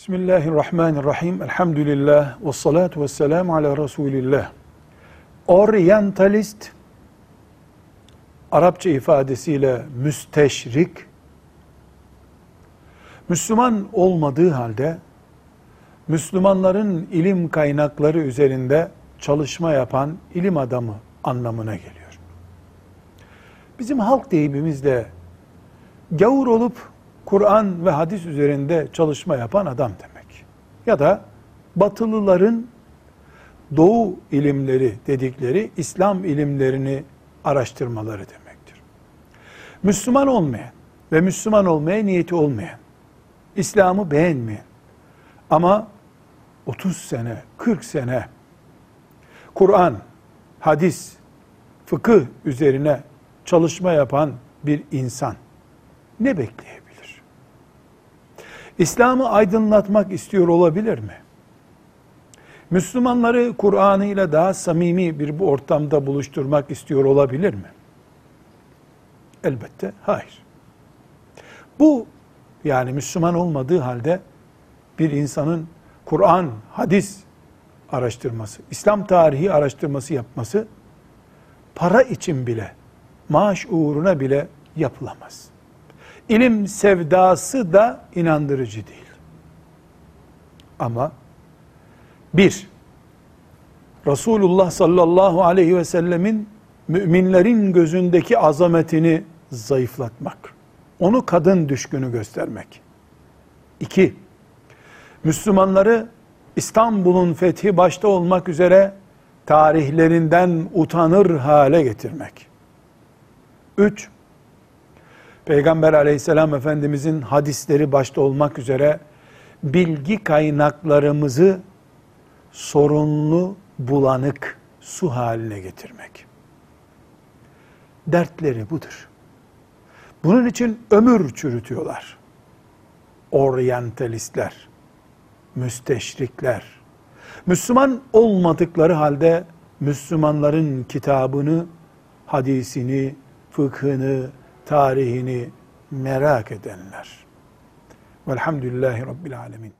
Bismillahirrahmanirrahim. Elhamdülillah. Ve salatu ve selamu ala Resulillah. Orientalist, Arapça ifadesiyle müsteşrik, Müslüman olmadığı halde, Müslümanların ilim kaynakları üzerinde çalışma yapan ilim adamı anlamına geliyor. Bizim halk deyimimizle gavur olup Kur'an ve hadis üzerinde çalışma yapan adam demek. Ya da batılıların doğu ilimleri dedikleri İslam ilimlerini araştırmaları demektir. Müslüman olmayan ve Müslüman olmaya niyeti olmayan, İslam'ı beğenmeyen ama 30 sene, 40 sene Kur'an, hadis, fıkıh üzerine çalışma yapan bir insan ne bekleyebilir? İslam'ı aydınlatmak istiyor olabilir mi? Müslümanları Kur'an'ı ile daha samimi bir bu ortamda buluşturmak istiyor olabilir mi? Elbette hayır. Bu yani Müslüman olmadığı halde bir insanın Kur'an, hadis araştırması, İslam tarihi araştırması yapması para için bile, maaş uğruna bile yapılamaz. İlim sevdası da inandırıcı değil. Ama bir, Resulullah sallallahu aleyhi ve sellemin müminlerin gözündeki azametini zayıflatmak. Onu kadın düşkünü göstermek. İki, Müslümanları İstanbul'un fethi başta olmak üzere tarihlerinden utanır hale getirmek. Üç, Peygamber aleyhisselam efendimizin hadisleri başta olmak üzere bilgi kaynaklarımızı sorunlu, bulanık su haline getirmek. Dertleri budur. Bunun için ömür çürütüyorlar. Oryantalistler, müsteşrikler, Müslüman olmadıkları halde Müslümanların kitabını, hadisini, fıkhını, tarihini merak edenler. Velhamdülillahi Rabbil Alemin.